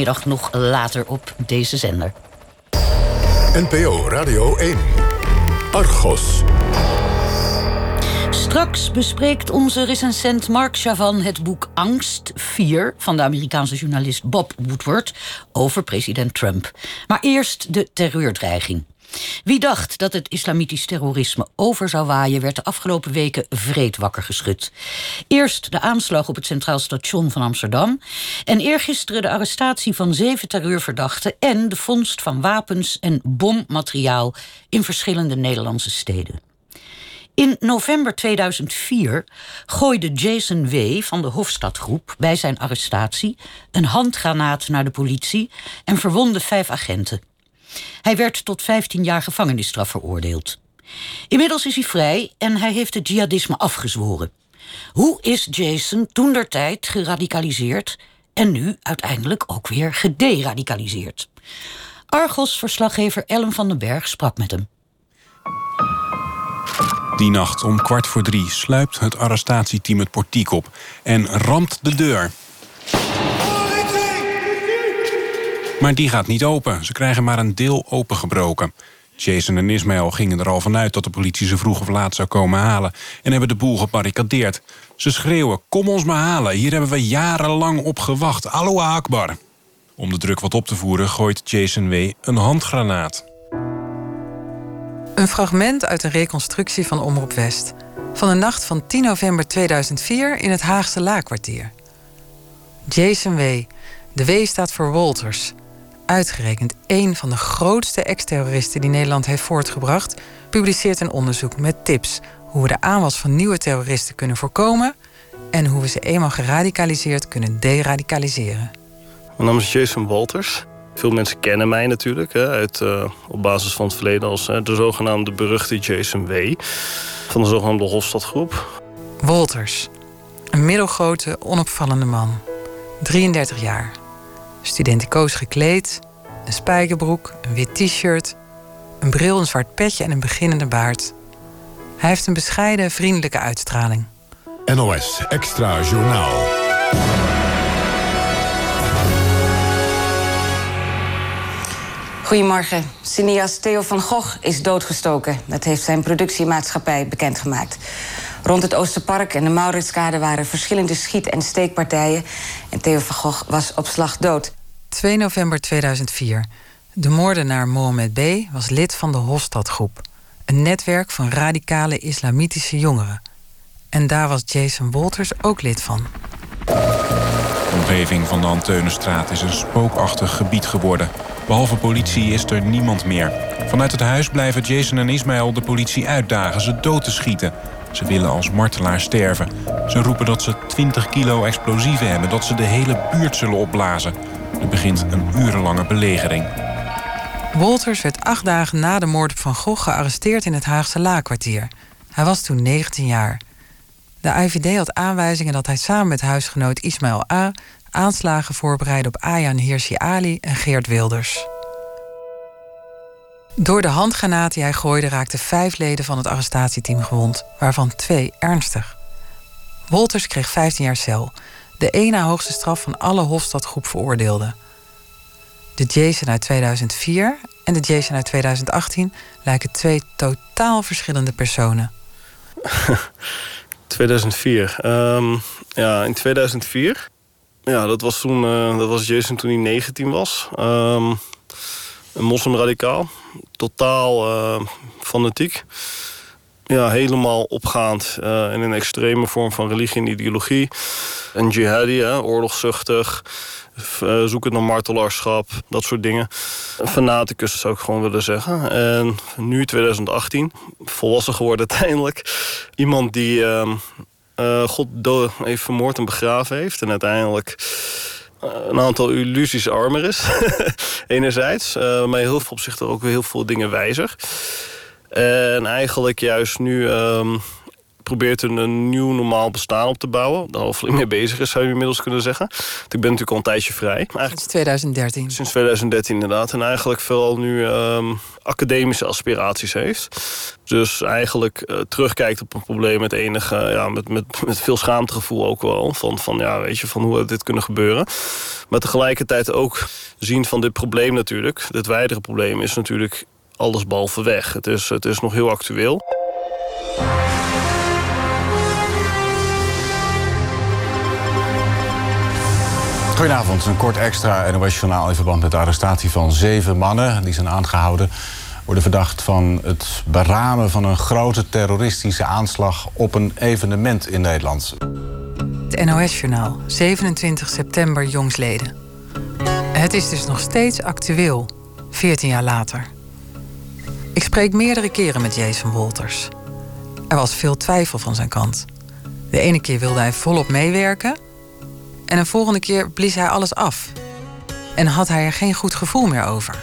Middag nog later op deze zender. NPO Radio 1. Argos. Straks bespreekt onze recensent Mark Chavan het boek Angst 4 van de Amerikaanse journalist Bob Woodward over president Trump. Maar eerst de terreurdreiging. Wie dacht dat het islamitisch terrorisme over zou waaien, werd de afgelopen weken vreed wakker geschud. Eerst de aanslag op het Centraal Station van Amsterdam. En eergisteren de arrestatie van zeven terreurverdachten en de vondst van wapens en bommateriaal in verschillende Nederlandse steden. In november 2004 gooide Jason W. van de Hofstadgroep bij zijn arrestatie een handgranaat naar de politie en verwondde vijf agenten. Hij werd tot 15 jaar gevangenisstraf veroordeeld. Inmiddels is hij vrij en hij heeft het jihadisme afgezworen. Hoe is Jason toen der tijd geradicaliseerd en nu uiteindelijk ook weer gederadicaliseerd? Argos-verslaggever Ellen van den Berg sprak met hem. Die nacht om kwart voor drie sluipt het arrestatieteam het portiek op en ramt de deur. Maar die gaat niet open. Ze krijgen maar een deel opengebroken. Jason en Ismail gingen er al vanuit dat de politie ze vroeg of laat zou komen halen... en hebben de boel gebarricadeerd. Ze schreeuwen, kom ons maar halen, hier hebben we jarenlang op gewacht. Aloha Akbar. Om de druk wat op te voeren gooit Jason W. een handgranaat. Een fragment uit een reconstructie van Omroep West... van de nacht van 10 november 2004 in het Haagse Laakkwartier. Jason W., de W staat voor Wolters... Uitgerekend één van de grootste ex-terroristen die Nederland heeft voortgebracht, publiceert een onderzoek met tips hoe we de aanwas van nieuwe terroristen kunnen voorkomen en hoe we ze eenmaal geradicaliseerd kunnen deradicaliseren. Mijn naam is Jason Walters. Veel mensen kennen mij natuurlijk hè, uit, uh, op basis van het verleden als de zogenaamde beruchte Jason W. van de zogenaamde Hofstadgroep. Walters, een middelgrote, onopvallende man, 33 jaar studenticoos gekleed, een spijkerbroek, een wit t-shirt, een bril, een zwart petje en een beginnende baard. Hij heeft een bescheiden, vriendelijke uitstraling. NOS Extra Journaal. Goedemorgen. Cineast Theo van Gogh is doodgestoken. Dat heeft zijn productiemaatschappij bekendgemaakt. Rond het Oosterpark en de Mauritskade waren verschillende schiet- en steekpartijen. En Theo van Gogh was op slag dood. 2 november 2004. De moordenaar Mohamed B. was lid van de Hofstadgroep. Een netwerk van radicale islamitische jongeren. En daar was Jason Wolters ook lid van. De omgeving van de Anteunestraat is een spookachtig gebied geworden. Behalve politie is er niemand meer. Vanuit het huis blijven Jason en Ismail de politie uitdagen ze dood te schieten. Ze willen als martelaar sterven. Ze roepen dat ze 20 kilo explosieven hebben, dat ze de hele buurt zullen opblazen. Er begint een urenlange belegering. Wolters werd acht dagen na de moord op Van Gogh gearresteerd in het Haagse Laakkwartier. Hij was toen 19 jaar. De IVD had aanwijzingen dat hij samen met huisgenoot Ismail A. aanslagen voorbereidde op Ayan Hirsi Ali en Geert Wilders. Door de handgranaat die hij gooide raakten vijf leden van het arrestatieteam gewond, waarvan twee ernstig. Wolters kreeg 15 jaar cel de na hoogste straf van alle Hofstadgroep veroordeelden. De Jason uit 2004 en de Jason uit 2018 lijken twee totaal verschillende personen. 2004. Um, ja, in 2004. Ja, dat was toen. Uh, dat was Jason toen hij 19 was. Um, een moslimradicaal. Totaal uh, fanatiek ja, helemaal opgaand uh, in een extreme vorm van religie en ideologie. Een jihadi, hè, oorlogszuchtig, uh, zoekend naar martelaarschap, dat soort dingen. Een fanaticus zou ik gewoon willen zeggen. En nu, 2018, volwassen geworden uiteindelijk. Iemand die uh, God heeft vermoord en begraven heeft. En uiteindelijk een aantal illusies armer is. Enerzijds, maar heel veel opzichten ook weer heel veel dingen wijzer. En eigenlijk juist nu um, probeert een, een nieuw normaal bestaan op te bouwen. Daar al flink mee bezig is, zou je inmiddels kunnen zeggen. Ik ben natuurlijk al een tijdje vrij. Eigenlijk, Sinds 2013. sinds 2013 inderdaad. En eigenlijk vooral nu ehm, academische aspiraties heeft. Dus eigenlijk eh, terugkijkt op een probleem met enige, ja, met, met, met veel schaamtegevoel ook wel. Van, van ja, weet je, van hoe had dit kunnen gebeuren. Maar tegelijkertijd ook zien van dit probleem natuurlijk. Het wijdere probleem is natuurlijk alles behalve weg. Het is, het is nog heel actueel. Goedenavond, een kort extra NOS-journaal in verband met de arrestatie van zeven mannen. Die zijn aangehouden, worden verdacht van het beramen van een grote terroristische aanslag op een evenement in Nederland. Het NOS-journaal, 27 september jongsleden. Het is dus nog steeds actueel, 14 jaar later. Ik spreek meerdere keren met Jason Wolters. Er was veel twijfel van zijn kant. De ene keer wilde hij volop meewerken... en de volgende keer blies hij alles af. En had hij er geen goed gevoel meer over.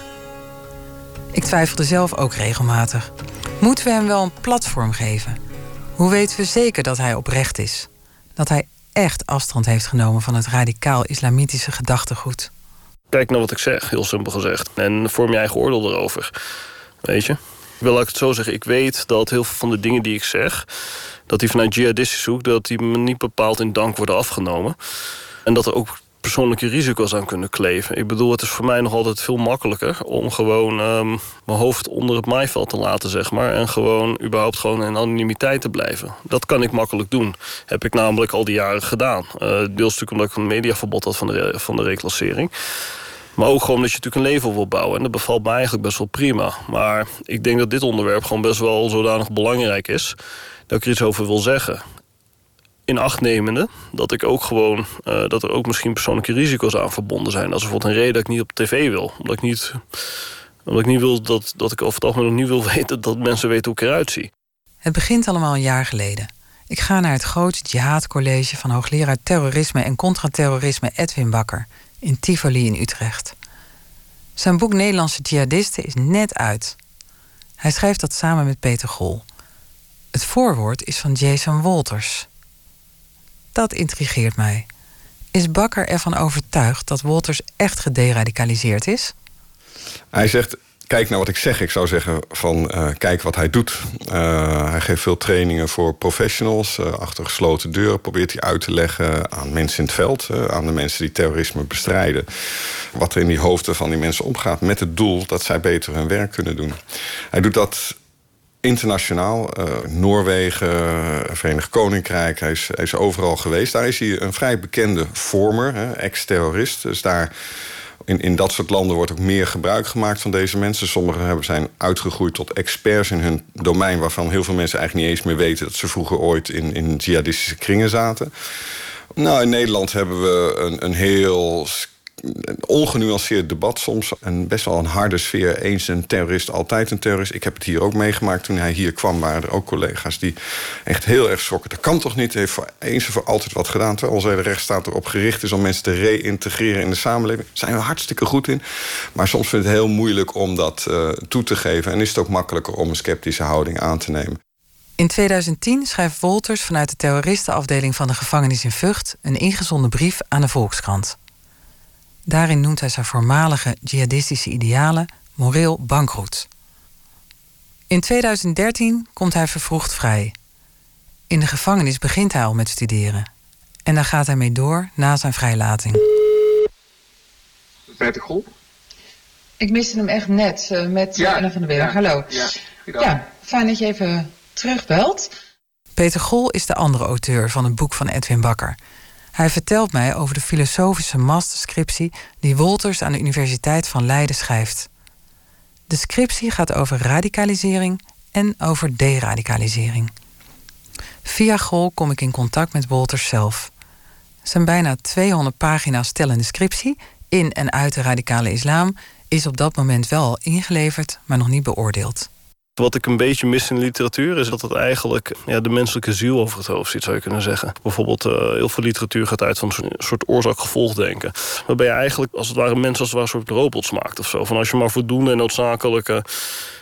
Ik twijfelde zelf ook regelmatig. Moeten we hem wel een platform geven? Hoe weten we zeker dat hij oprecht is? Dat hij echt afstand heeft genomen van het radicaal-islamitische gedachtegoed? Kijk naar wat ik zeg, heel simpel gezegd. En vorm je eigen oordeel erover. Weet je? Ik wil het zo zeggen. Ik weet dat heel veel van de dingen die ik zeg... dat die vanuit jihadistisch hoek... dat die me niet bepaald in dank worden afgenomen. En dat er ook persoonlijke risico's aan kunnen kleven. Ik bedoel, het is voor mij nog altijd veel makkelijker... om gewoon um, mijn hoofd onder het maaiveld te laten, zeg maar... en gewoon überhaupt gewoon in anonimiteit te blijven. Dat kan ik makkelijk doen. Heb ik namelijk al die jaren gedaan. Uh, deels natuurlijk omdat ik een mediaverbod had van de, van de reclassering... Maar ook gewoon dat je natuurlijk een leven wil bouwen. En dat bevalt me eigenlijk best wel prima. Maar ik denk dat dit onderwerp gewoon best wel zodanig belangrijk is... dat ik er iets over wil zeggen. In acht nemende dat ik ook gewoon... Uh, dat er ook misschien persoonlijke risico's aan verbonden zijn. Als bijvoorbeeld een reden dat ik niet op tv wil. Omdat ik niet, omdat ik niet wil dat, dat ik over het algemeen nog niet wil weten... dat mensen weten hoe ik eruit zie. Het begint allemaal een jaar geleden. Ik ga naar het grote jihadcollege van hoogleraar terrorisme en contraterrorisme Edwin Bakker in Tivoli in Utrecht. Zijn boek Nederlandse jihadisten is net uit. Hij schrijft dat samen met Peter Gol. Het voorwoord is van Jason Wolters. Dat intrigeert mij. Is Bakker ervan overtuigd dat Wolters echt gederadicaliseerd is? Hij zegt kijk naar wat ik zeg. Ik zou zeggen van uh, kijk wat hij doet. Uh, hij geeft veel trainingen voor professionals. Uh, achter gesloten deuren probeert hij uit te leggen aan mensen in het veld. aan de mensen die terrorisme bestrijden. Wat er in die hoofden van die mensen omgaat. Met het doel dat zij beter hun werk kunnen doen. Hij doet dat internationaal. Noorwegen, Verenigd Koninkrijk. Hij is, hij is overal geweest. Daar is hij een vrij bekende vormer. Ex-terrorist. Dus daar in, in dat soort landen wordt ook meer gebruik gemaakt van deze mensen. Sommigen hebben, zijn uitgegroeid tot experts in hun domein... waarvan heel veel mensen eigenlijk niet eens meer weten... dat ze vroeger ooit in, in jihadistische kringen zaten. Nou, in Nederland hebben we een, een heel een ongenuanceerd debat soms. En best wel een harde sfeer. Eens een terrorist, altijd een terrorist. Ik heb het hier ook meegemaakt. Toen hij hier kwam waren er ook collega's die echt heel erg schrokken. Dat kan toch niet? Hij heeft voor eens en voor altijd wat gedaan. Terwijl onze hele rechtsstaat erop gericht is om mensen te reïntegreren in de samenleving. Daar zijn we hartstikke goed in. Maar soms vind ik het heel moeilijk om dat uh, toe te geven. En is het ook makkelijker om een sceptische houding aan te nemen. In 2010 schrijft Wolters vanuit de terroristenafdeling van de gevangenis in Vught een ingezonden brief aan de Volkskrant. Daarin noemt hij zijn voormalige jihadistische idealen moreel bankroet. In 2013 komt hij vervroegd vrij. In de gevangenis begint hij al met studeren. En daar gaat hij mee door na zijn vrijlating. Peter Gol? Ik miste hem echt net uh, met ja, Anna van der Berg. Ja, Hallo. Ja, ja, fijn dat je even terugbelt. Peter Gol is de andere auteur van het boek van Edwin Bakker. Hij vertelt mij over de filosofische masterscriptie die Wolters aan de Universiteit van Leiden schrijft. De scriptie gaat over radicalisering en over deradicalisering. Via Gol kom ik in contact met Wolters zelf. Zijn bijna 200 pagina's stellende scriptie in en uit de radicale islam is op dat moment wel ingeleverd, maar nog niet beoordeeld. Wat ik een beetje mis in de literatuur is dat het eigenlijk ja, de menselijke ziel over het hoofd zit, zou je kunnen zeggen. Bijvoorbeeld, uh, heel veel literatuur gaat uit van een soort oorzaak-gevolg denken. Waarbij je eigenlijk als het ware mensen als een soort robots maakt of zo. Van als je maar voldoende en noodzakelijke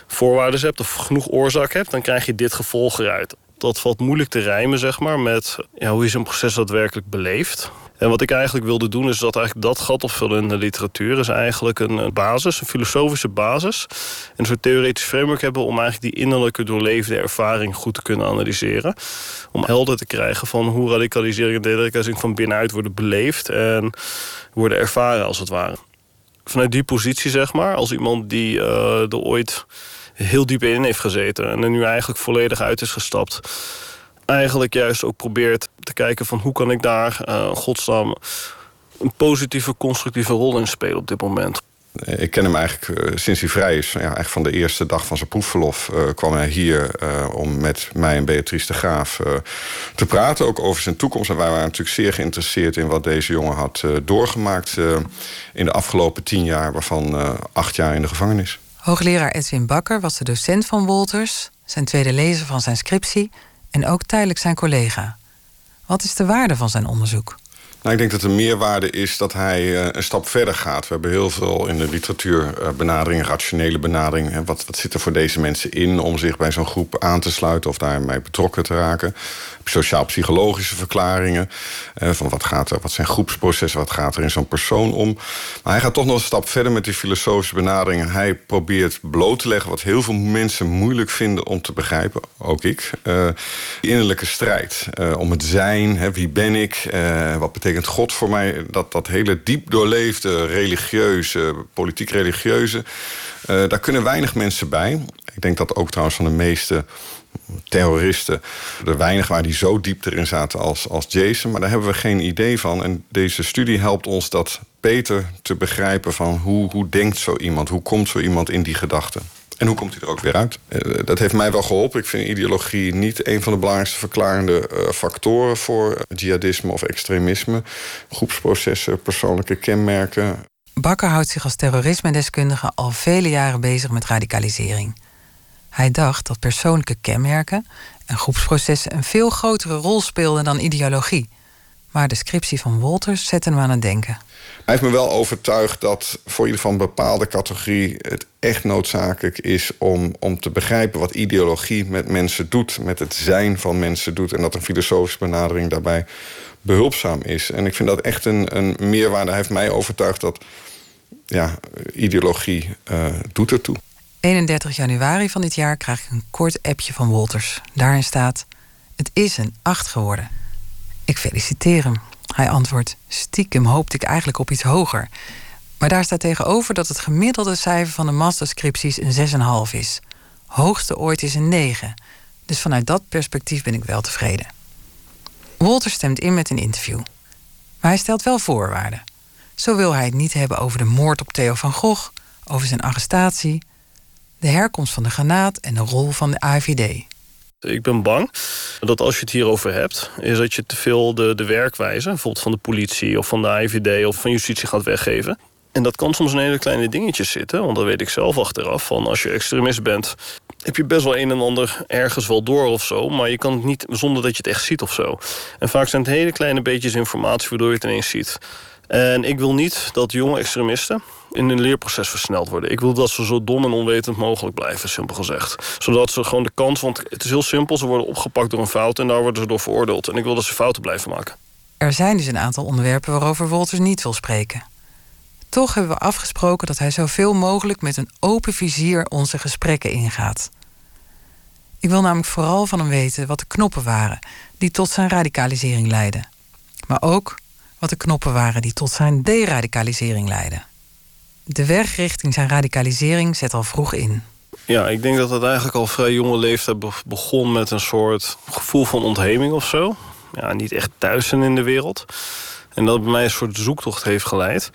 voorwaarden hebt of genoeg oorzaak hebt, dan krijg je dit gevolg eruit dat valt moeilijk te rijmen, zeg maar, met ja, hoe je zo'n proces daadwerkelijk beleeft. En wat ik eigenlijk wilde doen, is dat eigenlijk dat gat opvullen in de literatuur. Is eigenlijk een basis, een filosofische basis. En een soort theoretisch framework hebben om eigenlijk die innerlijke doorleefde ervaring goed te kunnen analyseren. Om helder te krijgen van hoe radicalisering en deradicalisering van binnenuit worden beleefd en worden ervaren als het ware. Vanuit die positie, zeg maar, als iemand die uh, er ooit heel diep in heeft gezeten en er nu eigenlijk volledig uit is gestapt eigenlijk juist ook probeert te kijken van hoe kan ik daar uh, godsnaam een positieve, constructieve rol in spelen op dit moment. Ik ken hem eigenlijk uh, sinds hij vrij is. Ja, eigenlijk van de eerste dag van zijn proefverlof uh, kwam hij hier uh, om met mij en Beatrice de Graaf te praten. Ook over zijn toekomst. En wij waren natuurlijk zeer geïnteresseerd in wat deze jongen had doorgemaakt in de afgelopen tien jaar, waarvan acht jaar in de gevangenis. Hoogleraar Edwin Bakker was de docent van Wolters, zijn tweede lezer van zijn scriptie en ook tijdelijk zijn collega. Wat is de waarde van zijn onderzoek? Nou, ik denk dat de meerwaarde is dat hij uh, een stap verder gaat. We hebben heel veel in de literatuur uh, benadering, rationele benadering. Wat, wat zit er voor deze mensen in om zich bij zo'n groep aan te sluiten of daarmee betrokken te raken? Sociaal-psychologische verklaringen. Uh, van wat, gaat er, wat zijn groepsprocessen, wat gaat er in zo'n persoon om? Maar hij gaat toch nog een stap verder met die filosofische benadering. Hij probeert bloot te leggen wat heel veel mensen moeilijk vinden om te begrijpen. Ook ik. die innerlijke strijd om het zijn. Hè, wie ben ik? wat betekent betekent God voor mij dat, dat hele diep doorleefde religieuze, politiek-religieuze. Uh, daar kunnen weinig mensen bij. Ik denk dat ook trouwens van de meeste terroristen er weinig waar die zo diep erin zaten als, als Jason. Maar daar hebben we geen idee van. En deze studie helpt ons dat beter te begrijpen van hoe, hoe denkt zo iemand? Hoe komt zo iemand in die gedachten? En hoe komt hij er ook weer uit? Eh, dat heeft mij wel geholpen. Ik vind ideologie niet een van de belangrijkste verklarende eh, factoren voor jihadisme of extremisme. Groepsprocessen, persoonlijke kenmerken. Bakker houdt zich als terrorisme-deskundige al vele jaren bezig met radicalisering. Hij dacht dat persoonlijke kenmerken en groepsprocessen een veel grotere rol speelden dan ideologie. Maar de scriptie van Wolters zette hem aan het denken. Hij heeft me wel overtuigd dat voor ieder van een bepaalde categorie het echt noodzakelijk is om, om te begrijpen wat ideologie met mensen doet, met het zijn van mensen doet. En dat een filosofische benadering daarbij behulpzaam is. En ik vind dat echt een, een meerwaarde. Hij heeft mij overtuigd dat ja, ideologie uh, doet ertoe. 31 januari van dit jaar krijg ik een kort appje van Wolters. Daarin staat: Het is een 8 geworden. Ik feliciteer hem. Hij antwoordt: Stiekem hoopte ik eigenlijk op iets hoger. Maar daar staat tegenover dat het gemiddelde cijfer van de masterscripties een 6,5 is. Hoogste ooit is een 9. Dus vanuit dat perspectief ben ik wel tevreden. Walter stemt in met een interview. Maar hij stelt wel voorwaarden. Zo wil hij het niet hebben over de moord op Theo van Gogh, over zijn arrestatie, de herkomst van de granaat en de rol van de AVD. Ik ben bang dat als je het hierover hebt, is dat je te veel de, de werkwijze, bijvoorbeeld van de politie of van de IVD of van justitie gaat weggeven. En dat kan soms in hele kleine dingetjes zitten, want dat weet ik zelf achteraf. Van als je extremist bent, heb je best wel een en ander ergens wel door of zo. Maar je kan het niet zonder dat je het echt ziet of zo. En vaak zijn het hele kleine beetjes informatie waardoor je het ineens ziet. En ik wil niet dat jonge extremisten in hun leerproces versneld worden. Ik wil dat ze zo dom en onwetend mogelijk blijven, simpel gezegd. Zodat ze gewoon de kans, want het is heel simpel, ze worden opgepakt door een fout en daar worden ze door veroordeeld. En ik wil dat ze fouten blijven maken. Er zijn dus een aantal onderwerpen waarover Wolters niet wil spreken. Toch hebben we afgesproken dat hij zoveel mogelijk met een open vizier onze gesprekken ingaat. Ik wil namelijk vooral van hem weten wat de knoppen waren die tot zijn radicalisering leidden. Maar ook wat de knoppen waren die tot zijn deradicalisering leidden. De weg richting zijn radicalisering zet al vroeg in. Ja, ik denk dat het eigenlijk al vrij jonge leeftijd begon met een soort gevoel van ontheming of zo. Ja, niet echt thuis zijn in de wereld. En dat bij mij een soort zoektocht heeft geleid.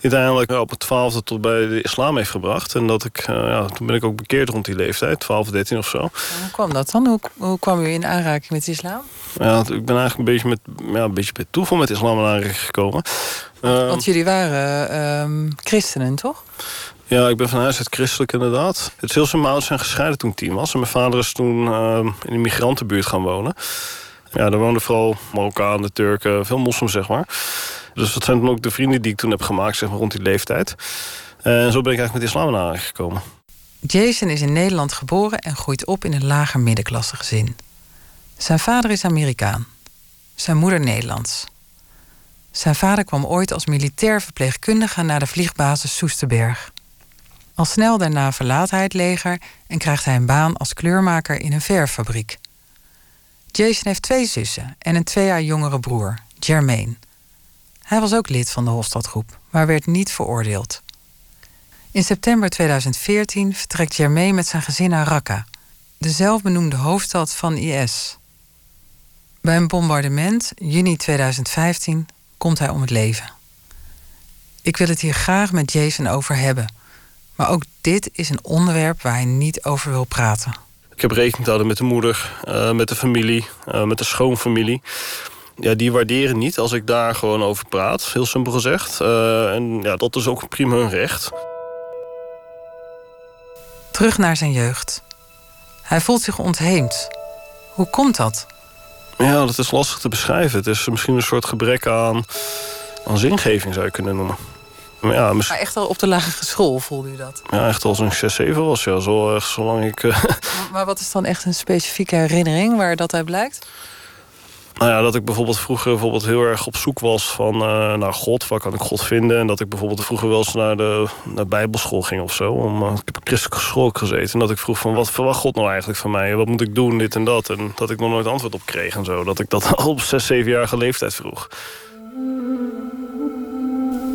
Die uiteindelijk op het twaalfde tot bij de islam heeft gebracht. En dat ik, uh, ja, toen ben ik ook bekeerd rond die leeftijd, 12, 13 of zo. hoe kwam dat dan? Hoe, hoe kwam u in aanraking met de islam? Ja, ik ben eigenlijk een beetje met, ja, een beetje bij toeval met islam in aanraking gekomen. Want, want jullie waren uh, christenen, toch? Ja, ik ben van huis uit christelijk inderdaad. Het is heel mijn ouders zijn gescheiden toen ik tien was. En mijn vader is toen uh, in een migrantenbuurt gaan wonen. Ja, daar woonden vooral Marokkanen, Turken, veel moslims, zeg maar. Dus dat zijn dan ook de vrienden die ik toen heb gemaakt, zeg maar, rond die leeftijd. En zo ben ik eigenlijk met islam in aanraking gekomen. Jason is in Nederland geboren en groeit op in een lager middenklasse gezin. Zijn vader is Amerikaan, zijn moeder Nederlands. Zijn vader kwam ooit als militair verpleegkundige naar de vliegbasis Soesterberg. Al snel daarna verlaat hij het leger en krijgt hij een baan als kleurmaker in een verffabriek. Jason heeft twee zussen en een twee jaar jongere broer, Jermaine. Hij was ook lid van de Hofstadgroep, maar werd niet veroordeeld. In september 2014 vertrekt Jermaine met zijn gezin naar Raqqa, de zelfbenoemde hoofdstad van IS. Bij een bombardement, juni 2015, komt hij om het leven. Ik wil het hier graag met Jason over hebben. Maar ook dit is een onderwerp waar hij niet over wil praten. Ik heb rekening te houden met de moeder, uh, met de familie, uh, met de schoonfamilie. Ja, die waarderen niet als ik daar gewoon over praat, heel simpel gezegd. Uh, en ja, dat is ook prima hun recht. Terug naar zijn jeugd. Hij voelt zich ontheemd. Hoe komt dat? Ja, dat is lastig te beschrijven. Het is misschien een soort gebrek aan, aan zingeving, zou je kunnen noemen. Maar, ja, maar echt al op de lagere school voelde u dat? Ja, echt als een 6, 7 was. Ja, zo echt zolang ik... Uh... Maar wat is dan echt een specifieke herinnering waar dat uit blijkt? Nou ja, dat ik bijvoorbeeld vroeger bijvoorbeeld heel erg op zoek was van, uh, naar God. Waar kan ik God vinden? En dat ik bijvoorbeeld vroeger wel eens naar de naar bijbelschool ging of zo. Om, uh, ik heb op christelijke school gezeten. En dat ik vroeg van, wat verwacht God nou eigenlijk van mij? Wat moet ik doen, dit en dat? En dat ik nog nooit antwoord op kreeg en zo. Dat ik dat al op 6, 7-jarige leeftijd vroeg.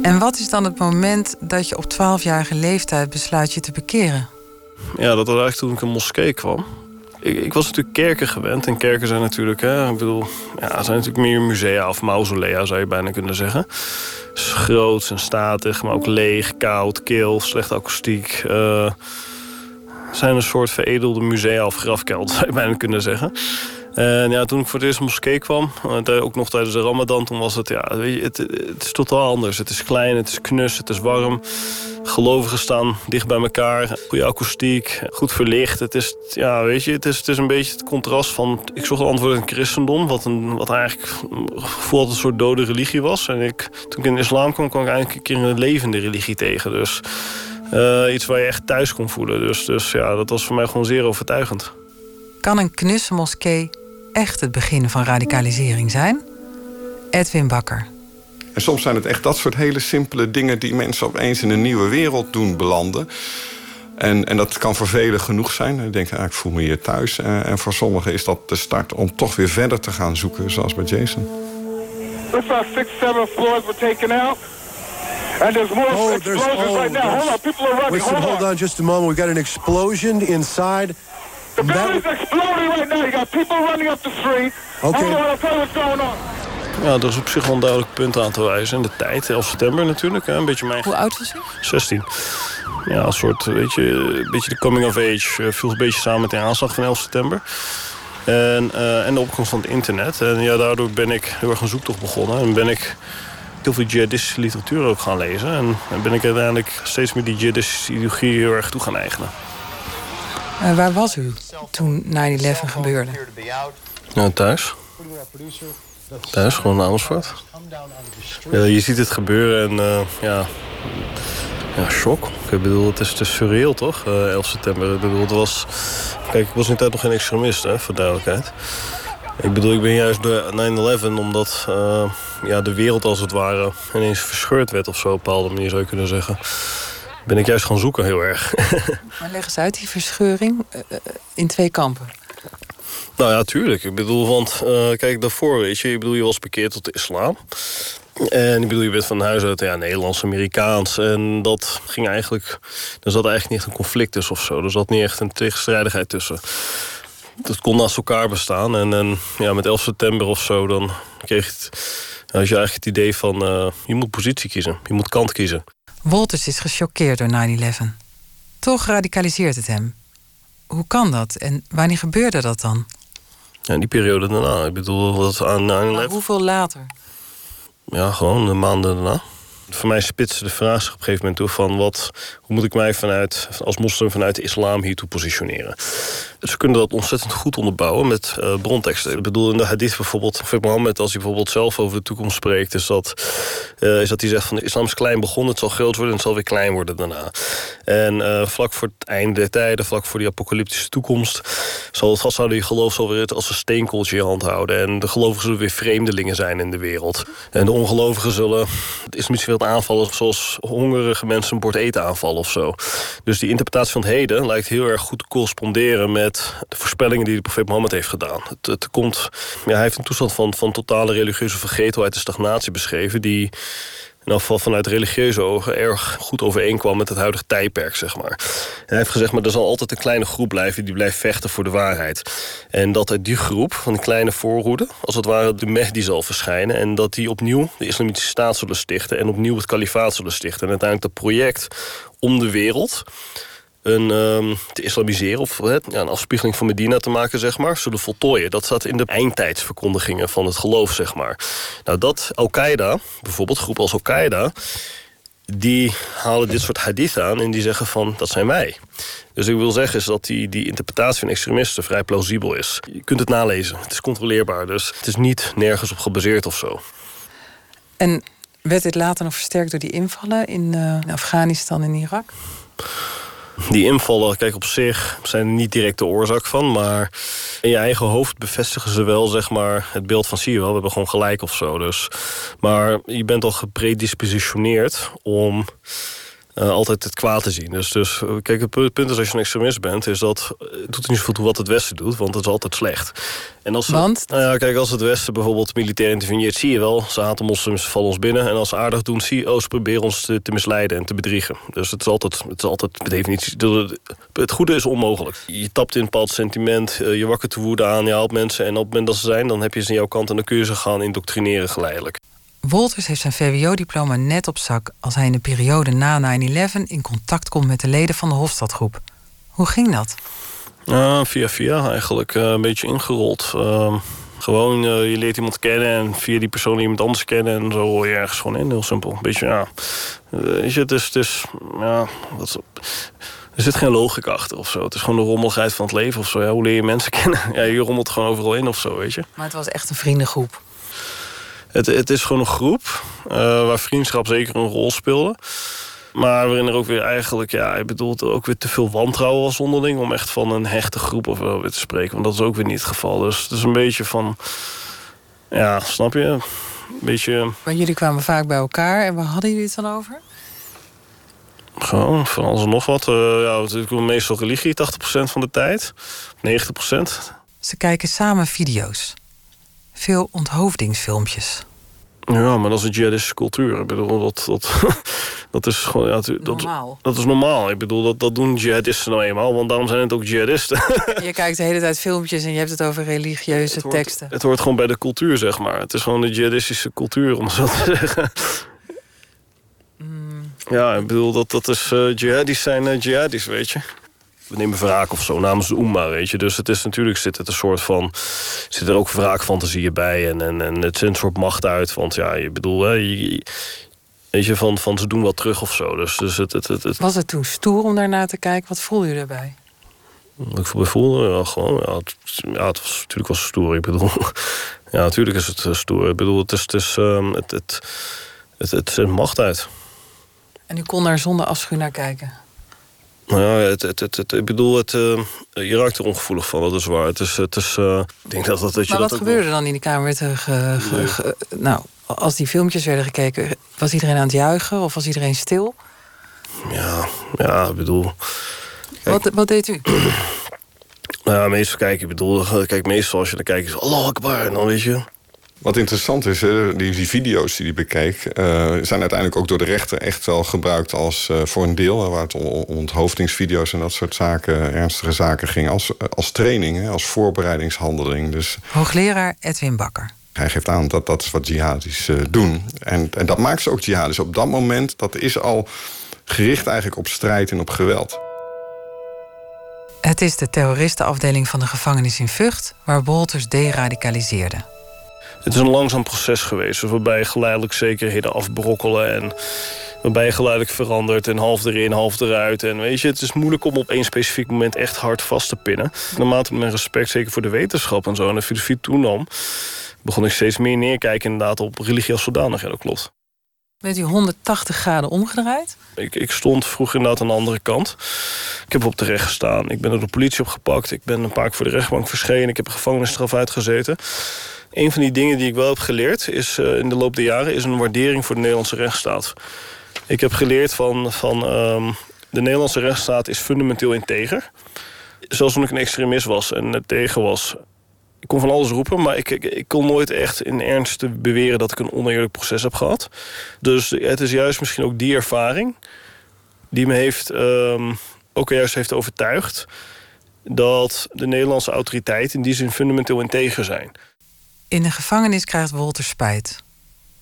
En wat is dan het moment dat je op 12-jarige leeftijd besluit je te bekeren? Ja, dat was eigenlijk toen ik een moskee kwam. Ik, was natuurlijk kerken gewend. En kerken zijn natuurlijk, hè, ik bedoel, ja, zijn natuurlijk meer musea of mausolea zou je bijna kunnen zeggen. Dus groot en statig, maar ook leeg, koud, kil, slechte akoestiek. Uh, zijn een soort veredelde musea of grafkelder zou je bijna kunnen zeggen. En ja, toen ik voor het eerst moskee kwam, ook nog tijdens de ramadan... toen was het, ja, weet je, het, het is totaal anders. Het is klein, het is knus, het is warm. Gelovigen staan dicht bij elkaar. Goede akoestiek, goed verlicht. Het is, ja, weet je, het is, het is een beetje het contrast van... Ik zocht antwoord in het christendom, wat, een, wat eigenlijk gevoel een soort dode religie was. En ik, toen ik in de islam kwam, kwam ik eigenlijk een keer een levende religie tegen. Dus uh, iets waar je echt thuis kon voelen. Dus, dus ja, dat was voor mij gewoon zeer overtuigend. Kan een knusse moskee echt het begin van radicalisering zijn? Edwin Bakker. En soms zijn het echt dat soort hele simpele dingen die mensen opeens in een nieuwe wereld doen belanden. En, en dat kan voor velen genoeg zijn. Ik denk, ah, ik voel me hier thuis. En, en voor sommigen is dat de start om toch weer verder te gaan zoeken, zoals bij Jason. Looks like six, seven floors were taken out. And there's more oh, explosions oh, right now. Hold on, people are running. Listen, hold, on. just a moment. We got an explosion inside. The building's exploding right now. You got people running up the street. Okay. Hold on, I'll tell you what's going on. Ja, dat is op zich wel een duidelijk punt aan te wijzen. En de tijd, 11 september natuurlijk. Een beetje mijn... Hoe oud was hij? 16. Ja, een soort, weet je, een beetje de coming of age. Uh, viel een beetje samen met de aanslag van 11 september. En, uh, en de opkomst van het internet. En ja, daardoor ben ik heel erg een zoektocht begonnen. En ben ik heel veel jihadistische literatuur ook gaan lezen. En, en ben ik uiteindelijk steeds meer die jihadistische ideologie heel erg toe gaan eigenen. Uh, waar was u toen 9-11 gebeurde? Ja, thuis. Thuis, gewoon in Amersfoort. Ja, je ziet het gebeuren en uh, ja, ja, shock. Ik bedoel, het is, is surreal toch, uh, 11 september. Ik bedoel, het was... Kijk, ik was in tijd nog geen extremist, hè, voor duidelijkheid. Ik bedoel, ik ben juist door 9-11 omdat uh, ja, de wereld als het ware ineens verscheurd werd of zo, op een bepaalde manier zou je kunnen zeggen. Ben ik juist gaan zoeken heel erg. maar leg eens uit die verscheuring in twee kampen. Nou ja, tuurlijk. Ik bedoel, want uh, kijk, daarvoor, weet je, ik bedoel, je was bekeerd tot de islam. En ik bedoel, je bent van huis uit ja, Nederlands, Amerikaans. En dat ging eigenlijk. Er zat eigenlijk niet echt een conflict tussen of zo. Er zat niet echt een tegenstrijdigheid tussen. Dat kon naast elkaar bestaan. En, en ja, met 11 september of zo, dan kreeg je je eigenlijk het idee van... Uh, je moet positie kiezen, je moet kant kiezen. Wolters is gechoqueerd door 9-11. Toch radicaliseert het hem. Hoe kan dat en wanneer gebeurde dat dan? Ja, die periode daarna. Ik bedoel, dat aan 9-11... hoeveel later? Ja, gewoon de maanden daarna. Voor mij spitste de vraag zich op een gegeven moment toe van wat, hoe moet ik mij vanuit, als moslim vanuit de islam hiertoe positioneren. We kunnen dat ontzettend goed onderbouwen met uh, bronteksten. Ik bedoel, in de hadith bijvoorbeeld, Profeet Mohammed, als hij bijvoorbeeld zelf over de toekomst spreekt, is dat, uh, is dat hij zegt van de islam is klein begonnen, het zal groot worden en het zal weer klein worden daarna. En uh, vlak voor het einde der tijden, vlak voor die apocalyptische toekomst... zal het vasthouden geloof zal weer als een steenkooltje in je hand houden. En de gelovigen zullen weer vreemdelingen zijn in de wereld. En de ongelovigen zullen het islamitische aanvallen... zoals hongerige mensen een bord eten aanvallen of zo. Dus die interpretatie van het heden lijkt heel erg goed te corresponderen... met de voorspellingen die de profeet Mohammed heeft gedaan. Het, het komt, ja, hij heeft een toestand van, van totale religieuze vergetelheid en stagnatie beschreven... die in afval vanuit religieuze ogen erg goed overeenkwam met het huidige tijdperk, zeg maar. Hij heeft gezegd, maar er zal altijd een kleine groep blijven die blijft vechten voor de waarheid. En dat uit die groep, van die kleine voorhoede, als het ware de Mehdi zal verschijnen. En dat die opnieuw de islamitische staat zullen stichten en opnieuw het kalifaat zullen stichten. En uiteindelijk dat project om de wereld een, um, te islamiseren of ja, een afspiegeling van Medina te maken, zeg maar, zullen voltooien. Dat staat in de eindtijdsverkondigingen van het geloof, zeg maar. Nou, dat Al-Qaeda, bijvoorbeeld groep als Al-Qaeda, die halen dit soort hadith aan en die zeggen van, dat zijn wij. Dus ik wil zeggen is dat die, die interpretatie van extremisten vrij plausibel is. Je kunt het nalezen, het is controleerbaar, dus het is niet nergens op gebaseerd of zo. En werd dit later nog versterkt door die invallen in, in Afghanistan en Irak? Die invallen, kijk op zich, zijn er niet direct de oorzaak van. Maar in je eigen hoofd bevestigen ze wel zeg maar, het beeld van zie je wel, we hebben gewoon gelijk of zo. Dus. Maar je bent al gepredispositioneerd om uh, altijd het kwaad te zien. Dus, dus eh, kijk, het punt is als je een extremist bent, is dat het doet niet zoveel toe wat het Westen doet, want het is altijd slecht. En als want? nou ja, kijk, als het Westen bijvoorbeeld militair interveneert, zie je wel, ze haten moslims, vallen ons binnen. En als ze aardig doen, zie je, oh, ze proberen ons te, te, misleiden en te bedriegen. Dus het is altijd, het is altijd per definitie, het goede is onmogelijk. Je tapt in een bepaald sentiment, eh, je wakker te woede aan, je haalt mensen en op het moment dat ze zijn, dan heb je ze aan jouw kant en dan kun je ze gaan indoctrineren geleidelijk. Wolters heeft zijn VWO-diploma net op zak als hij in de periode na 9-11 in contact komt met de leden van de Hofstadgroep. Hoe ging dat? Uh, via via eigenlijk, uh, een beetje ingerold. Uh, gewoon, je leert iemand kennen en via die persoon iemand anders kennen en zo hoor je ergens gewoon in. Heel simpel. Beetje, ja. Weet je, het is, het is ja, dat, er zit geen logica achter of zo. Het is gewoon de rommeligheid van het leven of zo. Ja, hoe leer je mensen kennen? Ja, je rommelt gewoon overal in of zo, weet je. Maar het was echt een vriendengroep. Het, het is gewoon een groep uh, waar vriendschap zeker een rol speelde. Maar waarin er ook weer eigenlijk, ja, ik bedoel, ook weer te veel wantrouwen was onderling... om echt van een hechte groep of wel weer te spreken. Want dat is ook weer niet het geval. Dus het is een beetje van, ja, snap je? Een beetje... Maar jullie kwamen vaak bij elkaar en waar hadden jullie het dan over? Gewoon van alles en nog wat. Uh, ja, meestal religie, 80% van de tijd. 90%. Ze kijken samen video's veel onthoofdingsfilmpjes. Ja, maar dat is een jihadistische cultuur. Ik bedoel, dat, dat, dat is gewoon... Ja, dat, normaal. Dat is normaal. Ik bedoel, dat, dat doen jihadisten nou eenmaal. Want daarom zijn het ook jihadisten. Je kijkt de hele tijd filmpjes en je hebt het over religieuze het teksten. Het hoort gewoon bij de cultuur, zeg maar. Het is gewoon de jihadistische cultuur, om zo te zeggen. Mm. Ja, ik bedoel, dat, dat is... Uh, jihadis zijn uh, jihadis, weet je we nemen wraak of zo namens de Oema, weet je. Dus het is natuurlijk zit het een soort van zit er ook wraakfantasieën bij en, en, en het zendt een soort macht uit, want ja, je bedoel, hè, je, weet je, van, van ze doen wat terug of zo. Dus, dus het, het, het, het... Was het toen stoer om daarna te kijken? Wat voelde je daarbij? Ik voelde ja, gewoon, ja, het, ja, het was natuurlijk was stoer. Ik bedoel, ja, natuurlijk is het stoer. Ik bedoel, het is, het is, um, het, het, het, het zendt macht uit. En u kon daar zonder afschuw naar kijken? Nou ja, het, het, het, het, ik bedoel, het, uh, je raakt er ongevoelig van, dat is waar. Het is, het is, uh, ik denk dat, dat, dat je maar dat wat gebeurde dan in die kamer? Ge, ge, ge, nou, als die filmpjes werden gekeken, was iedereen aan het juichen of was iedereen stil? Ja, ja, ik bedoel... Kijk, wat, wat deed u? Nou ja, meestal kijk, ik bedoel, kijk, meestal als je dan kijkt, is Allah Akbar, en dan weet je... Wat interessant is, die, die video's die hij bekijkt... Uh, zijn uiteindelijk ook door de rechter echt wel gebruikt als uh, voor een deel... waar het om onthoofdingsvideo's en dat soort zaken, ernstige zaken ging... als, als training, hè, als voorbereidingshandeling. Dus, Hoogleraar Edwin Bakker. Hij geeft aan dat dat is wat jihadis uh, doen. En, en dat maakt ze ook jihadis. Op dat moment, dat is al gericht eigenlijk op strijd en op geweld. Het is de terroristenafdeling van de gevangenis in Vught... waar Wolters deradicaliseerde. Het is een langzaam proces geweest, waarbij geleidelijk zekerheden afbrokkelen en waarbij je geleidelijk verandert en half erin, half eruit. En weet je, het is moeilijk om op één specifiek moment echt hard vast te pinnen. Naarmate mijn respect, zeker voor de wetenschap en zo, en de filosofie toenam, begon ik steeds meer neerkijken inderdaad op religie als zodanig. Ja, dat klopt. Bent u 180 graden omgedraaid? Ik, ik stond vroeger inderdaad aan de andere kant. Ik heb op de recht gestaan. Ik ben door de politie opgepakt. Ik ben een paar keer voor de rechtbank verschenen. Ik heb een gevangenisstraf uitgezeten. Een van die dingen die ik wel heb geleerd is, uh, in de loop der jaren... is een waardering voor de Nederlandse rechtsstaat. Ik heb geleerd van, van um, de Nederlandse rechtsstaat is fundamenteel integer. Zelfs toen ik een extremist was en tegen was... Ik kon van alles roepen, maar ik, ik, kon nooit echt in ernst beweren... dat ik een oneerlijk proces heb gehad. Dus het is juist misschien ook die ervaring... die me heeft, um, ook juist heeft overtuigd... dat de Nederlandse autoriteiten in die zin fundamenteel integer zijn. In de gevangenis krijgt Wolter spijt.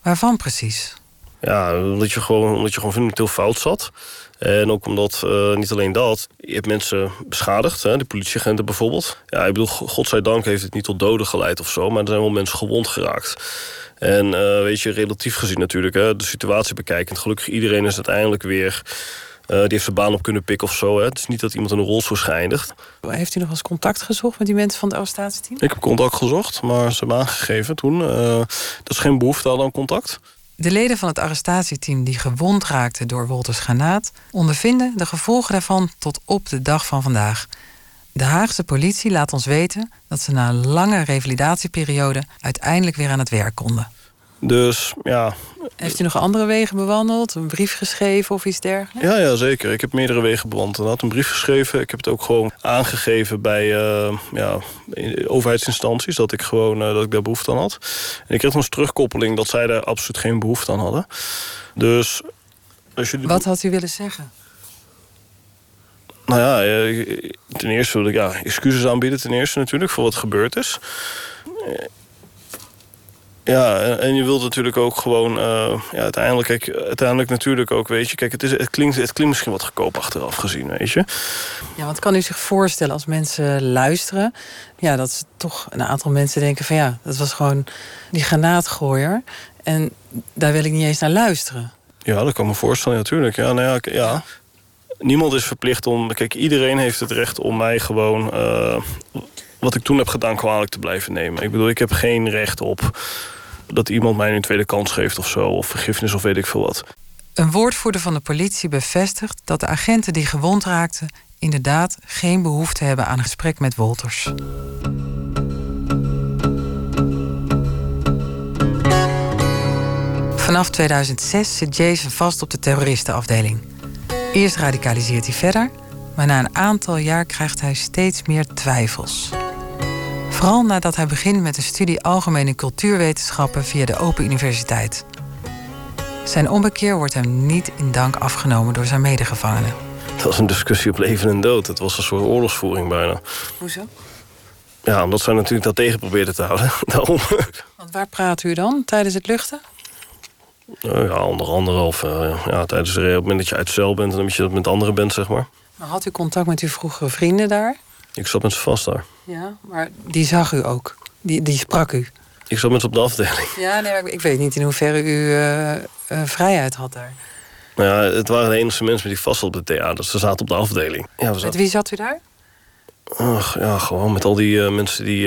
Waarvan precies? Ja, omdat je gewoon, omdat je gewoon fundamenteel fout zat. En ook omdat, uh, niet alleen dat, je hebt mensen beschadigd, hè, de politieagenten bijvoorbeeld. Ja, ik bedoel, godzijdank heeft het niet tot doden geleid of zo, maar er zijn wel mensen gewond geraakt. En uh, weet je, relatief gezien natuurlijk, hè, de situatie bekijkend, gelukkig iedereen is uiteindelijk weer die heeft zijn baan op kunnen pikken of zo. Hè. Het is niet dat iemand in een rolstoel schijndigt. Heeft u nog eens contact gezocht met die mensen van het arrestatieteam? Ik heb contact gezocht, maar ze hebben aangegeven toen uh, dat ze geen behoefte hadden aan contact. De leden van het arrestatieteam die gewond raakten door Wolters granaat... ondervinden de gevolgen daarvan tot op de dag van vandaag. De Haagse politie laat ons weten dat ze na een lange revalidatieperiode... uiteindelijk weer aan het werk konden. Dus ja. Heeft u nog andere wegen bewandeld? Een brief geschreven of iets dergelijks? Ja, ja zeker. Ik heb meerdere wegen bewandeld. Ik had een brief geschreven. Ik heb het ook gewoon aangegeven bij uh, ja, overheidsinstanties. Dat ik gewoon uh, dat ik daar behoefte aan had. En ik kreeg nog eens terugkoppeling dat zij daar absoluut geen behoefte aan hadden. Dus. Als. Wat had u willen zeggen? Nou ja, eh, ten eerste wil ik ja, excuses aanbieden. Ten eerste natuurlijk voor wat gebeurd is. Ja, en je wilt natuurlijk ook gewoon... Uh, ja, uiteindelijk, kijk, uiteindelijk natuurlijk ook, weet je... Kijk, het, is, het, klinkt, het klinkt misschien wat goedkoop achteraf gezien, weet je. Ja, wat kan u zich voorstellen als mensen luisteren... Ja, dat ze toch een aantal mensen denken van... ja, dat was gewoon die granaatgooier. En daar wil ik niet eens naar luisteren. Ja, dat kan me voorstellen, natuurlijk. Ja, nou ja, ja. Niemand is verplicht om... Kijk, iedereen heeft het recht om mij gewoon... Uh, wat ik toen heb gedaan kwalijk te blijven nemen. Ik bedoel, ik heb geen recht op dat iemand mij een tweede kans geeft of zo, of vergiffenis of weet ik veel wat. Een woordvoerder van de politie bevestigt dat de agenten die gewond raakten inderdaad geen behoefte hebben aan een gesprek met Wolters. Vanaf 2006 zit Jason vast op de terroristenafdeling. Eerst radicaliseert hij verder, maar na een aantal jaar krijgt hij steeds meer twijfels. Vooral nadat hij begint met een studie Algemene Cultuurwetenschappen via de Open Universiteit. Zijn ommekeer wordt hem niet in dank afgenomen door zijn medegevangenen. Dat was een discussie op leven en dood. Het was een soort oorlogsvoering bijna. Hoezo? Ja, omdat zij natuurlijk dat tegen probeerden te houden. Daarom. Want waar praat u dan tijdens het luchten? Uh, ja, onder andere of uh, ja, tijdens de op het moment dat je uit cel bent en dat je dat met anderen bent, zeg maar. Maar had u contact met uw vroegere vrienden daar? Ik zat met ze vast daar. Ja, maar die zag u ook? Die, die sprak u? Ik zat met ze op de afdeling. Ja, nee, ik weet niet in hoeverre u uh, uh, vrijheid had daar. Nou ja, het waren de enige mensen die vast op de theater. Dus ze zaten op de afdeling. Ja, zaten... Met wie zat u daar? Ach, ja, gewoon met al die uh, mensen die...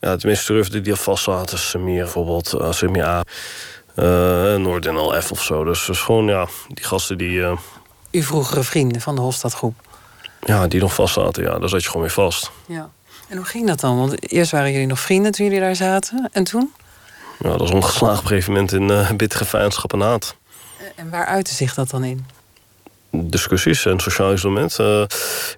ja, tenminste, durfden die al vast zaten. Semir bijvoorbeeld, uh, Semir A. Noord F of zo. Dus, dus gewoon, ja, die gasten die... Uw vroegere vrienden van de Hofstadgroep? Ja, die nog vast zaten, ja. Daar zat je gewoon weer vast. Ja. En hoe ging dat dan? Want eerst waren jullie nog vrienden toen jullie daar zaten. En toen? Ja, dat was omgeslagen op een gegeven moment in uh, bittere vijandschap en haat. En waar uitte zich dat dan in? Discussies en sociaal isolement. Uh,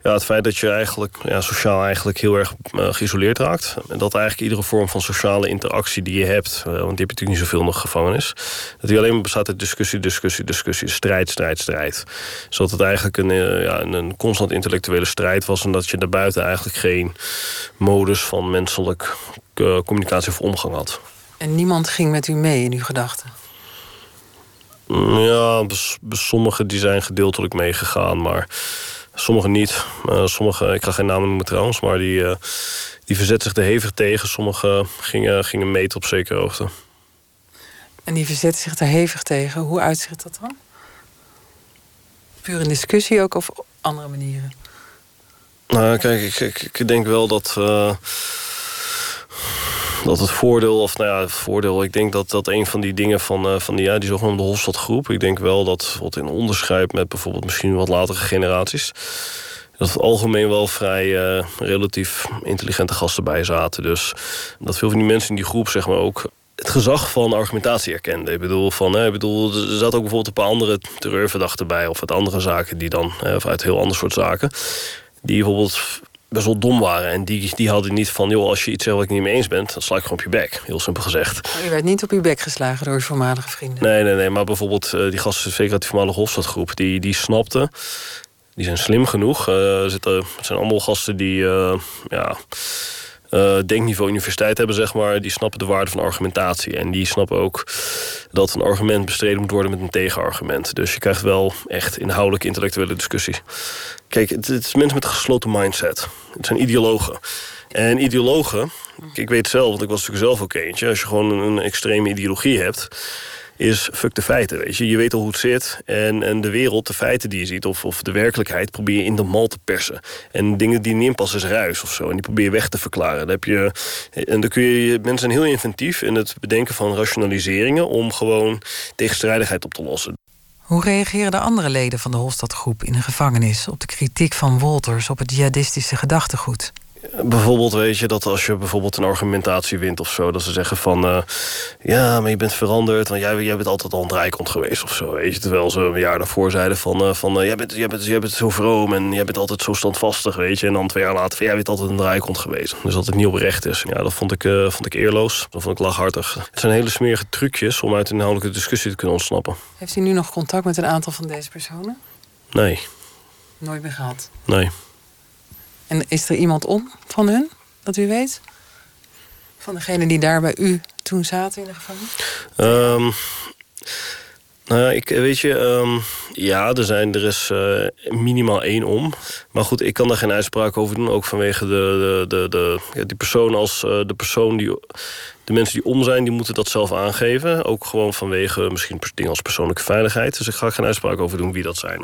ja, het feit dat je eigenlijk ja, sociaal eigenlijk heel erg uh, geïsoleerd raakt. En dat eigenlijk iedere vorm van sociale interactie die je hebt, uh, want die heb je natuurlijk niet zoveel nog gevangenis, dat die alleen maar bestaat uit discussie, discussie, discussie, strijd, strijd, strijd. Zodat het eigenlijk een, ja, een constant intellectuele strijd was en dat je daarbuiten eigenlijk geen modus van menselijk communicatie of omgang had. En niemand ging met u mee in uw gedachten? Ja, sommige die zijn gedeeltelijk meegegaan, maar sommige niet. Uh, sommige, ik ga geen namen noemen trouwens, maar die, uh, die verzetten zich er hevig tegen. Sommige gingen, gingen meten op zekere hoogte. En die verzetten zich er hevig tegen. Hoe uitzicht dat dan? Puur in discussie ook of op andere manieren? Nou, kijk, ik, ik, ik denk wel dat. Uh, dat het voordeel, of nou ja, het voordeel, ik denk dat dat een van die dingen van, uh, van die, ja, die zogenaamde Hofstadgroep, ik denk wel dat wat in onderscheid met bijvoorbeeld misschien wat latere generaties, dat het algemeen wel vrij uh, relatief intelligente gasten bij zaten. Dus dat veel van die mensen in die groep, zeg maar ook het gezag van argumentatie erkenden. Ik bedoel, van, ik bedoel, er zat ook bijvoorbeeld een paar andere terreurverdachten bij, of uit andere zaken die dan, of uit heel ander soort zaken, die bijvoorbeeld best wel dom waren. En die, die hadden niet van, joh, als je iets zegt wat ik niet mee eens bent, dan sla ik gewoon op je bek. Heel simpel gezegd. Je werd niet op je bek geslagen door je voormalige vrienden? Nee, nee, nee. Maar bijvoorbeeld uh, die gasten, zeker uit die voormalige Hofstadgroep, die, die snapten, die zijn slim genoeg. Uh, zitten, het zijn allemaal gasten die, uh, ja uh, denkniveau universiteit hebben, zeg maar, die snappen de waarde van argumentatie. En die snappen ook dat een argument bestreden moet worden met een tegenargument. Dus je krijgt wel echt inhoudelijke intellectuele discussie. Kijk, het, het is mensen met een gesloten mindset. Het zijn ideologen. En ideologen, ik weet zelf, want ik was natuurlijk zelf ook eentje. Als je gewoon een extreme ideologie hebt is fuck de feiten. Weet je. je weet al hoe het zit. En, en de wereld, de feiten die je ziet, of, of de werkelijkheid, probeer je in de mal te persen. En dingen die niet inpassen is ruis of zo. En die probeer je weg te verklaren. Dan heb je, en dan kun je, mensen zijn heel inventief in het bedenken van rationaliseringen om gewoon tegenstrijdigheid op te lossen. Hoe reageren de andere leden van de Hofstadgroep in de gevangenis op de kritiek van Wolters op het jihadistische gedachtegoed? Bijvoorbeeld weet je dat als je bijvoorbeeld een argumentatie wint of zo, dat ze zeggen van uh, ja, maar je bent veranderd, want jij, jij bent altijd al een draaikont geweest of zo. Weet je, terwijl ze een jaar daarvoor zeiden van, uh, van uh, jij, bent, jij, bent, jij bent zo vroom en jij bent altijd zo standvastig, weet je. En dan twee jaar later van jij bent altijd een draaikont geweest. Dus dat het niet oprecht is. Ja, dat vond ik, vond ik eerloos. Dat vond ik lachhartig. Het zijn hele smerige trucjes om uit een inhoudelijke discussie te kunnen ontsnappen. Heeft u nu nog contact met een aantal van deze personen? Nee. Nooit meer gehad? Nee. En is er iemand om van hun, dat u weet? Van degene die daar bij u toen zaten in de gevangenis? Um, nou ja, ik weet je, um, ja, er, zijn, er is uh, minimaal één om. Maar goed, ik kan daar geen uitspraak over doen. Ook vanwege de, de, de, de ja, die persoon als uh, de persoon die. De mensen die om zijn, die moeten dat zelf aangeven. Ook gewoon vanwege misschien dingen als persoonlijke veiligheid. Dus ik ga geen uitspraak over doen wie dat zijn.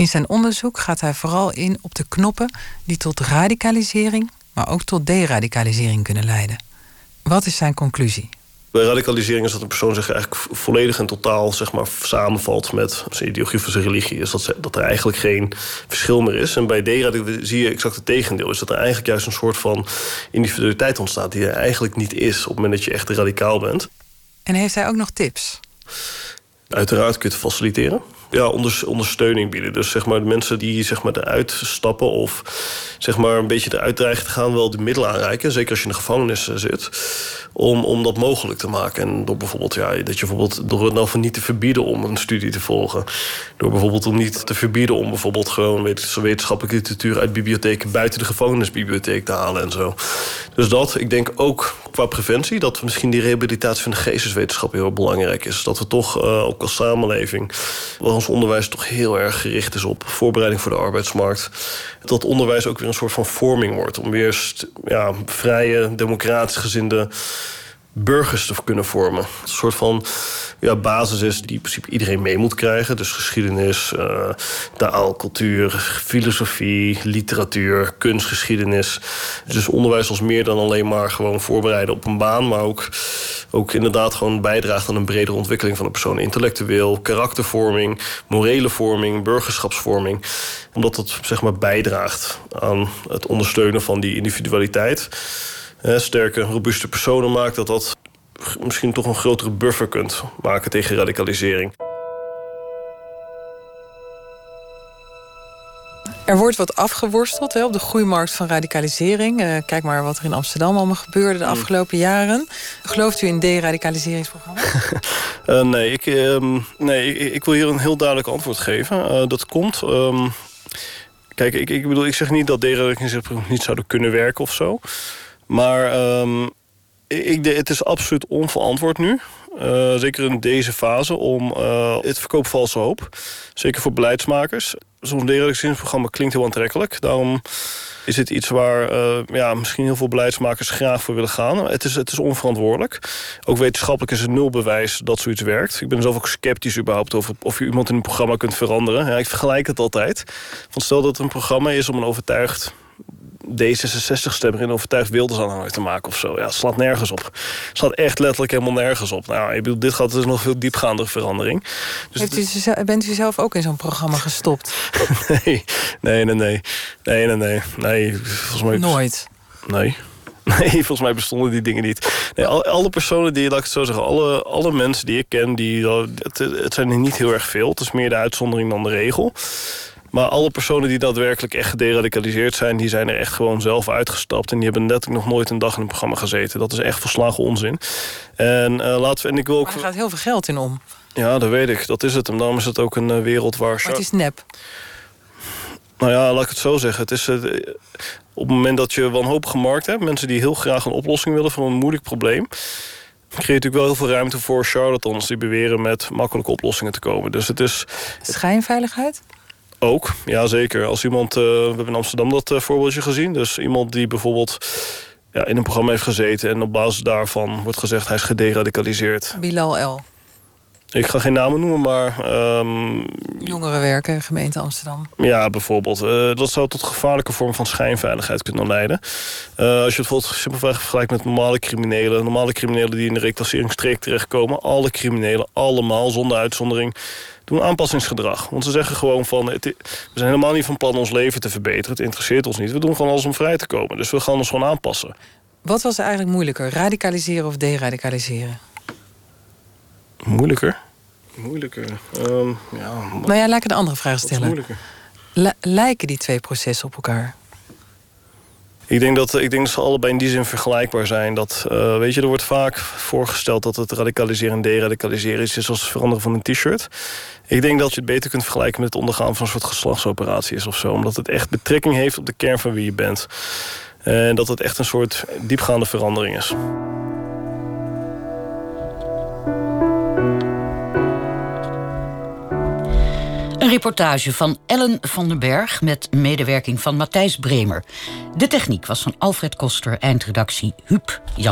In zijn onderzoek gaat hij vooral in op de knoppen die tot radicalisering, maar ook tot deradicalisering kunnen leiden. Wat is zijn conclusie? Bij radicalisering is dat een persoon zich eigenlijk volledig en totaal zeg maar, samenvalt met zijn ideologie of zijn religie. Is dat, dat er eigenlijk geen verschil meer is. En bij deradicalisering zie je exact het tegendeel. Is dat er eigenlijk juist een soort van individualiteit ontstaat die er eigenlijk niet is op het moment dat je echt radicaal bent. En heeft hij ook nog tips? Uiteraard kun je het faciliteren ja, ondersteuning bieden. Dus zeg maar de mensen die zeg maar, eruit stappen of zeg maar, een beetje eruit dreigen te gaan, wel de middelen aanreiken. Zeker als je in de gevangenis eh, zit. Om, om dat mogelijk te maken. En door bijvoorbeeld, ja, dat je bijvoorbeeld door het nou van niet te verbieden om een studie te volgen. Door bijvoorbeeld om niet te verbieden om bijvoorbeeld gewoon wetenschappelijke literatuur uit bibliotheken buiten de gevangenisbibliotheek te halen en zo. Dus dat, ik denk ook qua preventie, dat misschien die rehabilitatie van de geesteswetenschap heel belangrijk is. Dat we toch uh, ook als samenleving, waar ons onderwijs toch heel erg gericht is op voorbereiding voor de arbeidsmarkt, dat onderwijs ook weer een soort van vorming wordt. Om weer ja, vrije, democratisch gezinde burgers te kunnen vormen. Een soort van ja, basis is die in principe iedereen mee moet krijgen. Dus geschiedenis, uh, taal, cultuur, filosofie, literatuur, kunstgeschiedenis. Dus onderwijs als meer dan alleen maar gewoon voorbereiden op een baan, maar ook, ook inderdaad gewoon bijdraagt aan een bredere ontwikkeling van de persoon. Intellectueel, karaktervorming, morele vorming, burgerschapsvorming. Omdat dat zeg maar bijdraagt aan het ondersteunen van die individualiteit sterke, robuuste personen maakt, dat dat misschien toch een grotere buffer kunt maken tegen radicalisering. Er wordt wat afgeworsteld hè, op de groeimarkt van radicalisering. Uh, kijk maar wat er in Amsterdam allemaal gebeurde de hmm. afgelopen jaren. Gelooft u in deradicaliseringsprogramma? uh, nee, ik, uh, nee ik, ik, wil hier een heel duidelijk antwoord geven. Eh, dat komt. Ehm, kijk, ik, ik bedoel, ik zeg niet dat deradicaliseringsprogramma's niet zouden kunnen werken of zo. Maar um, ik, het is absoluut onverantwoord nu. Uh, zeker in deze fase om uh, het verkoop valse hoop. Zeker voor beleidsmakers. Zo'n deradicaliseringsprogramma klinkt heel aantrekkelijk. Daarom is het iets waar uh, ja, misschien heel veel beleidsmakers graag voor willen gaan. Het is, het is onverantwoordelijk. Ook wetenschappelijk is er nul bewijs dat zoiets werkt. Ik ben zelf ook sceptisch überhaupt over of je iemand in een programma kunt veranderen. Ja, ik vergelijk het altijd. Stel dat het een programma is om een overtuigd D66-stemmer in overtuigd Wilders te maken of zo. Ja, het slaat nergens op. Het slaat echt letterlijk helemaal nergens op. Nou, ik bedoel, dit gaat dus nog veel diepgaandere verandering. Dus Heeft u, bent u zelf ook in zo'n programma gestopt? nee, nee, nee, nee. Nee, nee, nee. nee volgens mij... Nooit? Nee. Nee, volgens mij bestonden die dingen niet. Nee, alle personen die, laat ik het zo zeggen, alle, alle mensen die ik ken, die, het, het zijn er niet heel erg veel. Het is meer de uitzondering dan de regel. Maar alle personen die daadwerkelijk echt gederadicaliseerd zijn... die zijn er echt gewoon zelf uitgestapt. En die hebben net nog nooit een dag in een programma gezeten. Dat is echt volslagen onzin. En, uh, laten we, en ik wil ook... Maar er gaat heel veel geld in om. Ja, dat weet ik. Dat is het. En daarom is het ook een uh, wereld waar... Maar het is nep. Nou ja, laat ik het zo zeggen. Het is, uh, op het moment dat je wanhopige markt hebt... mensen die heel graag een oplossing willen voor een moeilijk probleem... creëert natuurlijk wel heel veel ruimte voor charlatans... die beweren met makkelijke oplossingen te komen. Dus het is... Schijnveiligheid? Ook, ja zeker. Als iemand, uh, we hebben in Amsterdam dat uh, voorbeeldje gezien. Dus iemand die bijvoorbeeld ja, in een programma heeft gezeten... en op basis daarvan wordt gezegd hij is gederadicaliseerd. Bilal L. Ik ga geen namen noemen, maar... Um, Jongerenwerken, gemeente Amsterdam. Ja, bijvoorbeeld. Uh, dat zou tot gevaarlijke vorm van schijnveiligheid kunnen leiden. Uh, als je het bijvoorbeeld simpelweg vergelijkt met normale criminelen... normale criminelen die in de reclasseringsstreek terechtkomen... alle criminelen, allemaal, zonder uitzondering doen aanpassingsgedrag. Want ze zeggen gewoon van... we zijn helemaal niet van plan ons leven te verbeteren. Het interesseert ons niet. We doen gewoon alles om vrij te komen. Dus we gaan ons gewoon aanpassen. Wat was er eigenlijk moeilijker? Radicaliseren of deradicaliseren? Moeilijker? Moeilijker. Um, ja, nou ja, laat ik een andere vraag stellen. Moeilijker? lijken die twee processen op elkaar? Ik denk, dat, ik denk dat ze allebei in die zin vergelijkbaar zijn. Dat, uh, weet je, er wordt vaak voorgesteld dat het radicaliseren en deradicaliseren is zoals het veranderen van een t-shirt. Ik denk dat je het beter kunt vergelijken met het ondergaan van een soort geslachtsoperatie is of zo. Omdat het echt betrekking heeft op de kern van wie je bent. En dat het echt een soort diepgaande verandering is. Reportage van Ellen van den Berg met medewerking van Matthijs Bremer. De techniek was van Alfred Koster, eindredactie Huub.